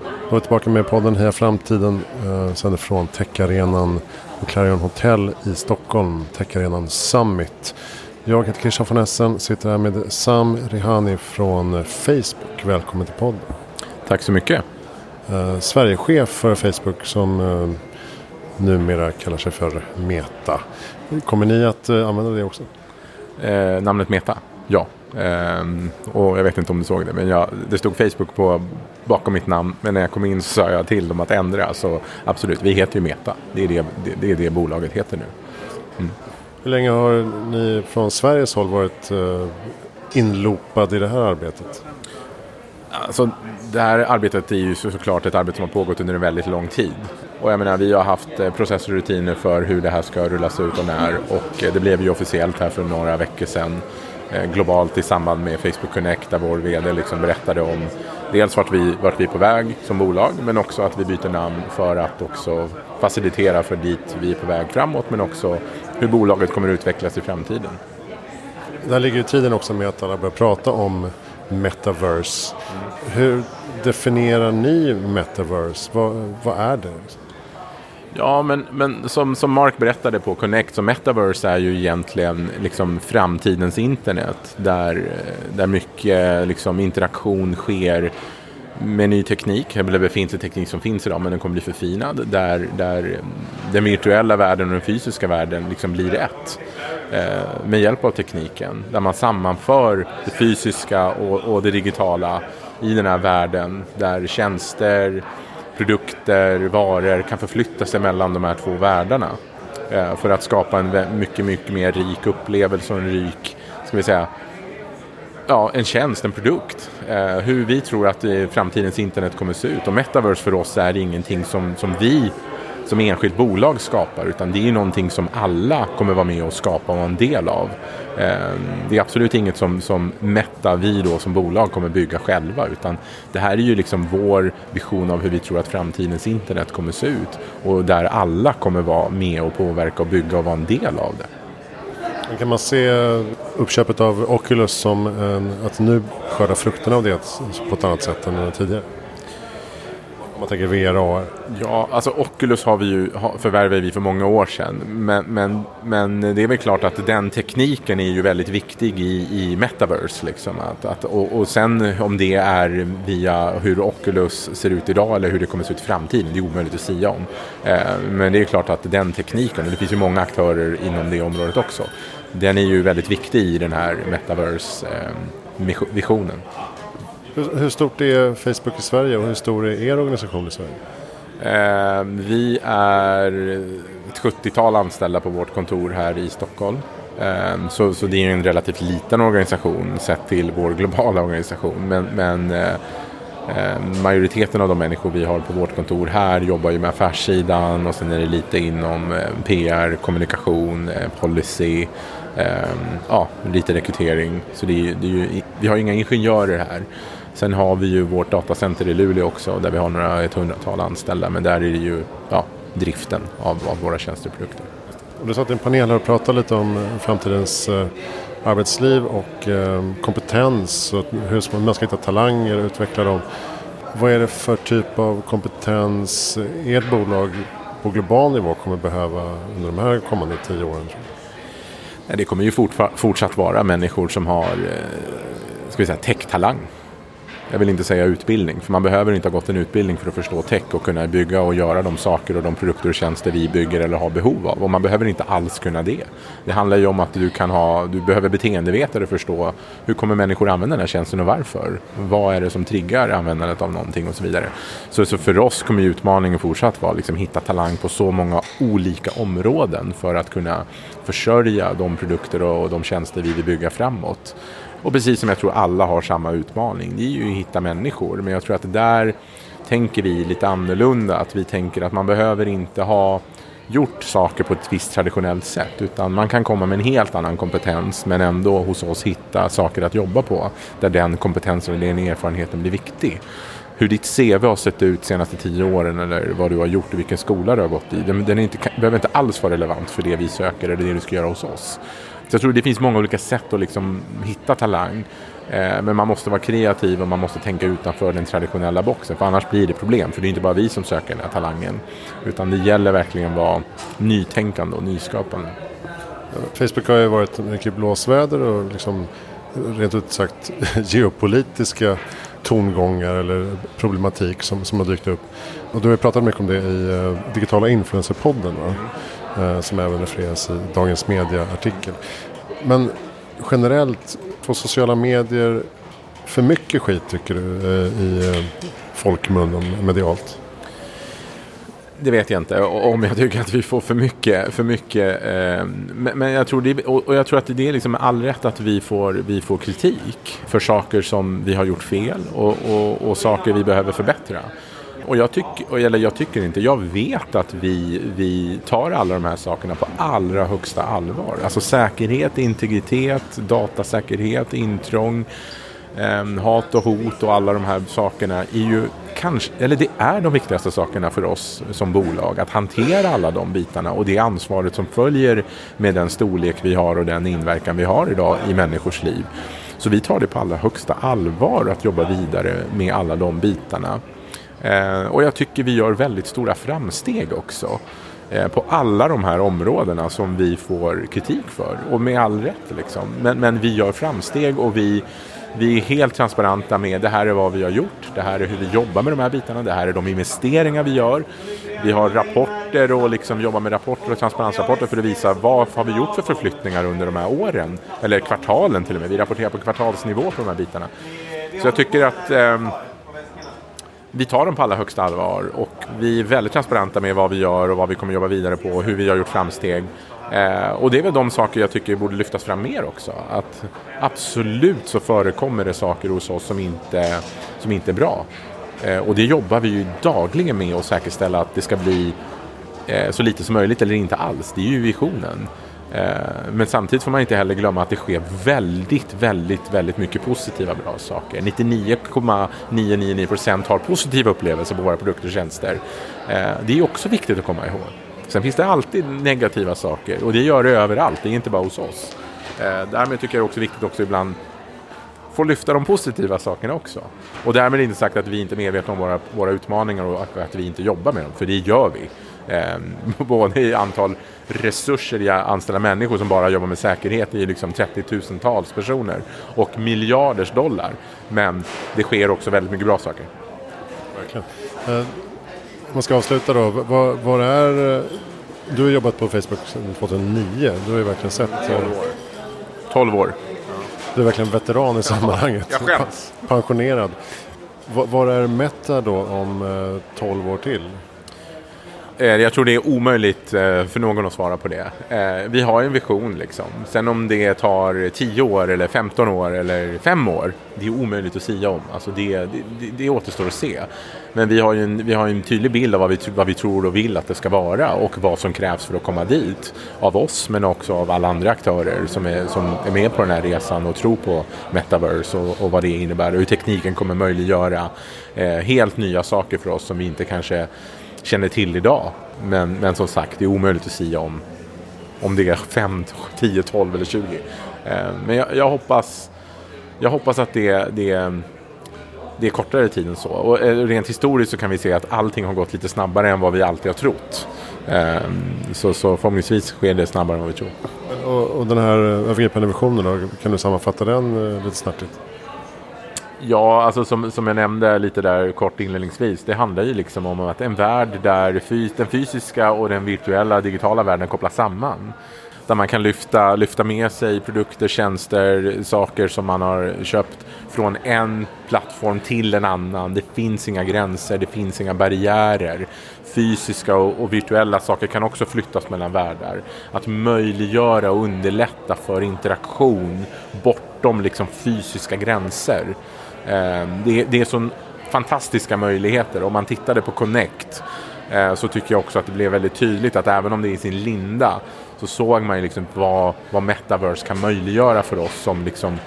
Då är vi tillbaka med podden Heja Framtiden. Eh, sänder från Techarenan på Clarion Hotel i Stockholm. Techarenan Summit. Jag heter Christian von Essen. Sitter här med Sam Rihani från Facebook. Välkommen till podden. Tack så mycket. Eh, Sverigechef för Facebook som eh, numera kallar sig för Meta. Kommer ni att eh, använda det också? Eh, namnet Meta? Ja. Ehm, och jag vet inte om du såg det, men jag, det stod Facebook på, bakom mitt namn. Men när jag kom in så sa jag till dem att ändra. Så absolut, vi heter ju Meta. Det är det, det, det, är det bolaget heter nu. Mm. Hur länge har ni från Sveriges håll varit eh, inloopad i det här arbetet? Alltså, det här arbetet är ju såklart ett arbete som har pågått under en väldigt lång tid. Och jag menar, vi har haft eh, processer och rutiner för hur det här ska rullas ut och när. Och eh, det blev ju officiellt här för några veckor sedan Eh, globalt i samband med Facebook Connect där vår VD liksom berättade om dels vart vi, vart vi är på väg som bolag men också att vi byter namn för att också facilitera för dit vi är på väg framåt men också hur bolaget kommer utvecklas i framtiden. Där ligger ju tiden också med att alla börjar prata om metaverse. Hur definierar ni metaverse? Vad, vad är det? Ja, men, men som, som Mark berättade på Connect, så metaverse är ju egentligen liksom framtidens internet. Där, där mycket liksom, interaktion sker med ny teknik, eller befintlig teknik som finns idag, men den kommer bli förfinad. Där, där den virtuella världen och den fysiska världen liksom blir ett. Eh, med hjälp av tekniken. Där man sammanför det fysiska och, och det digitala i den här världen. Där tjänster, produkter, varor kan förflytta sig mellan de här två världarna. Eh, för att skapa en mycket, mycket mer rik upplevelse och en rik, ska vi säga, ja, en tjänst, en produkt. Eh, hur vi tror att eh, framtidens internet kommer att se ut. Och metaverse för oss är ingenting som, som vi som enskilt bolag skapar utan det är någonting som alla kommer vara med och skapa och vara en del av. Ehm, det är absolut inget som, som Meta, vi då som bolag kommer bygga själva utan det här är ju liksom vår vision av hur vi tror att framtidens internet kommer se ut och där alla kommer vara med och påverka och bygga och vara en del av det. Kan man se uppköpet av Oculus som en, att nu skörda frukterna av det på ett annat sätt än tidigare? Om man tänker VR och AR. Ja, alltså Oculus har vi ju, förvärvade vi för många år sedan. Men, men, men det är väl klart att den tekniken är ju väldigt viktig i, i metaverse. Liksom. Att, att, och, och sen om det är via hur Oculus ser ut idag eller hur det kommer att se ut i framtiden, det är omöjligt att säga om. Eh, men det är klart att den tekniken, och det finns ju många aktörer inom det området också, den är ju väldigt viktig i den här metaverse-visionen. Eh, hur, hur, stort är Facebook i Sverige och hur stor är er organisation i Sverige? Eh, vi är ett 70-tal anställda på vårt kontor här i Stockholm. Eh, så, så, det är en relativt liten organisation sett till vår globala organisation. Men, men eh, eh majoriteten av de människor vi har på vårt kontor här jobbar ju med affärssidan och sen är det lite inom eh, PR, kommunikation, eh, policy, ehm, ja, lite rekrytering. Så det är, det är ju, vi har inga ingenjörer här. Sen har vi ju vårt datacenter i Luleå också där vi har några, ett hundratal anställda men där är det ju ja, driften av, av våra tjänsteprodukter. Du satt i en panel här och pratade lite om eh, framtidens eh, arbetsliv och eh, kompetens och hur man ska hitta talanger och utveckla dem. Vad är det för typ av kompetens ert bolag på global nivå kommer behöva under de här kommande tio åren? Det kommer ju fortsatt vara människor som har eh, ska vi säga, tech-talang jag vill inte säga utbildning, för man behöver inte ha gått en utbildning för att förstå tech och kunna bygga och göra de saker och de produkter och tjänster vi bygger eller har behov av. Och man behöver inte alls kunna det. Det handlar ju om att du kan ha, du behöver beteendevetare förstå hur kommer människor använda den här tjänsten och varför? Vad är det som triggar användandet av någonting och så vidare. Så, så för oss kommer utmaningen fortsatt vara liksom hitta talang på så många olika områden för att kunna försörja de produkter och de tjänster vi vill bygga framåt. Och precis som jag tror alla har samma utmaning, det är ju att hitta människor. Men jag tror att där tänker vi lite annorlunda. Att vi tänker att man behöver inte ha gjort saker på ett visst traditionellt sätt. Utan man kan komma med en helt annan kompetens men ändå hos oss hitta saker att jobba på. Där den kompetensen och den erfarenheten blir viktig. Hur ditt CV har sett ut de senaste tio åren eller vad du har gjort och vilken skola du har gått i. Den, den inte, behöver inte alls vara relevant för det vi söker eller det du ska göra hos oss. Så jag tror det finns många olika sätt att liksom hitta talang. Eh, men man måste vara kreativ och man måste tänka utanför den traditionella boxen. För annars blir det problem. För det är inte bara vi som söker den här talangen. Utan det gäller verkligen att vara nytänkande och nyskapande. Facebook har ju varit mycket blåsväder och liksom rent ut sagt geopolitiska tongångar eller problematik som, som har dykt upp. Och du har pratat mycket om det i uh, digitala influencerpodden va? Uh, som även refereras i Dagens Media-artikel. Men generellt, får sociala medier för mycket skit tycker du uh, i folkmun medialt? Det vet jag inte om jag tycker att vi får för mycket. För mycket ehm, men jag tror, det, och jag tror att det är liksom all rätt att vi får, vi får kritik för saker som vi har gjort fel och, och, och saker vi behöver förbättra. Och jag tycker, eller jag tycker inte, jag vet att vi, vi tar alla de här sakerna på allra högsta allvar. Alltså säkerhet, integritet, datasäkerhet, intrång, ehm, hat och hot och alla de här sakerna är ju kanske, eller det är de viktigaste sakerna för oss som bolag. Att hantera alla de bitarna och det ansvaret som följer med den storlek vi har och den inverkan vi har idag i människors liv. Så vi tar det på allra högsta allvar att jobba vidare med alla de bitarna. Eh, och jag tycker vi gör väldigt stora framsteg också eh, på alla de här områdena som vi får kritik för. Och med all rätt liksom. Men, men vi gör framsteg och vi vi är helt transparenta med det här är vad vi har gjort, det här är hur vi jobbar med de här bitarna, det här är de investeringar vi gör. Vi har rapporter och liksom jobbar med rapporter och transparensrapporter för att visa vad har vi gjort för förflyttningar under de här åren, eller kvartalen till och med. Vi rapporterar på kvartalsnivå på de här bitarna. Så jag tycker att eh, vi tar dem på allra högsta allvar och vi är väldigt transparenta med vad vi gör och vad vi kommer jobba vidare på och hur vi har gjort framsteg. Eh, och det är väl de saker jag tycker borde lyftas fram mer också. Att absolut så förekommer det saker hos oss som inte, som inte är bra. Eh, och det jobbar vi ju dagligen med att säkerställa att det ska bli eh, så lite som möjligt eller inte alls. Det är ju visionen. Eh, men samtidigt får man inte heller glömma att det sker väldigt, väldigt, väldigt mycket positiva bra saker. 99,999% har positiva upplevelser på våra produkter och tjänster. Eh, det är också viktigt att komma ihåg. Sen finns det alltid negativa saker och det gör det överallt, det är inte bara hos oss. Eh, därmed tycker jag det är också viktigt också ibland få lyfta de positiva sakerna också. Och därmed inte sagt att vi inte är medvetna om våra, våra utmaningar och att vi inte jobbar med dem, för det gör vi. Eh, både i antal resurser i anställda människor som bara jobbar med säkerhet i liksom 30 000-tals personer och miljarders dollar. Men det sker också väldigt mycket bra saker. Verkligen. Eh, man ska avsluta då. Var, var är... Eh, du har jobbat på Facebook sedan 2009. Du har ju verkligen sett... 12 eh, år. 12 år. Du är verkligen veteran i sammanhanget. Jag skäms. Pensionerad. Var är Meta då om 12 år till? Eh, jag tror det är omöjligt eh, för någon att svara på det. Eh, vi har en vision liksom. Sen om det tar 10 år eller 15 år eller 5 år, det är omöjligt att säga om. Alltså det, det, det återstår att se. Men vi har ju en, vi har en tydlig bild av vad vi, vad vi tror och vill att det ska vara och vad som krävs för att komma dit. Av oss men också av alla andra aktörer som är, som är med på den här resan och tror på metaverse och, och vad det innebär och hur tekniken kommer möjliggöra eh, helt nya saker för oss som vi inte kanske känner till idag. Men, men som sagt, det är omöjligt att säga om, om det är 5, 10, 12 eller 20. Eh, men jag, jag, hoppas, jag hoppas att det, det, det är kortare tid än så. Och eh, rent historiskt så kan vi se att allting har gått lite snabbare än vad vi alltid har trott. Eh, så, så förhoppningsvis sker det snabbare än vad vi tror. Och, och den här övergripande visionen då, kan du sammanfatta den lite snabbt? Ja, alltså som, som jag nämnde lite där kort inledningsvis. Det handlar ju liksom om att en värld där fys den fysiska och den virtuella digitala världen kopplas samman. Där man kan lyfta, lyfta med sig produkter, tjänster, saker som man har köpt från en plattform till en annan. Det finns inga gränser, det finns inga barriärer. Fysiska och, och virtuella saker kan också flyttas mellan världar. Att möjliggöra och underlätta för interaktion bortom liksom fysiska gränser. Ehm, det, det är så fantastiska möjligheter. Om man tittade på Connect eh, så tycker jag också att det blev väldigt tydligt att även om det är i sin linda så såg man ju liksom vad, vad metaverse kan möjliggöra för oss som, liksom,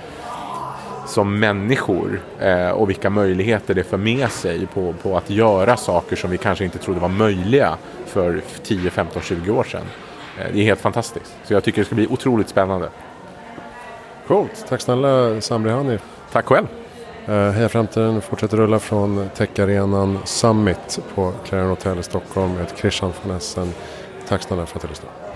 som människor eh, och vilka möjligheter det för med sig på, på att göra saker som vi kanske inte trodde var möjliga för 10, 15, 20 år sedan. Eh, det är helt fantastiskt. Så jag tycker det ska bli otroligt spännande. Coolt. Tack snälla Samri Hani. Tack själv. Eh, Heja Framtiden fortsätter rulla från Techarenan Summit på Clarion Hotel i Stockholm. Jag heter Christian von Essen. Tack snälla för att du lyssnade.